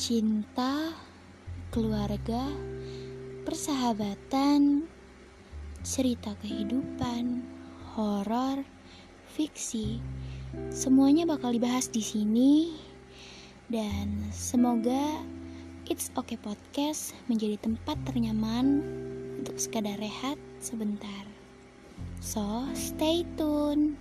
cinta, keluarga, persahabatan, cerita kehidupan, horor, fiksi, semuanya bakal dibahas di sini. Dan semoga It's Okay Podcast menjadi tempat ternyaman untuk sekadar rehat sebentar. So, stay tune.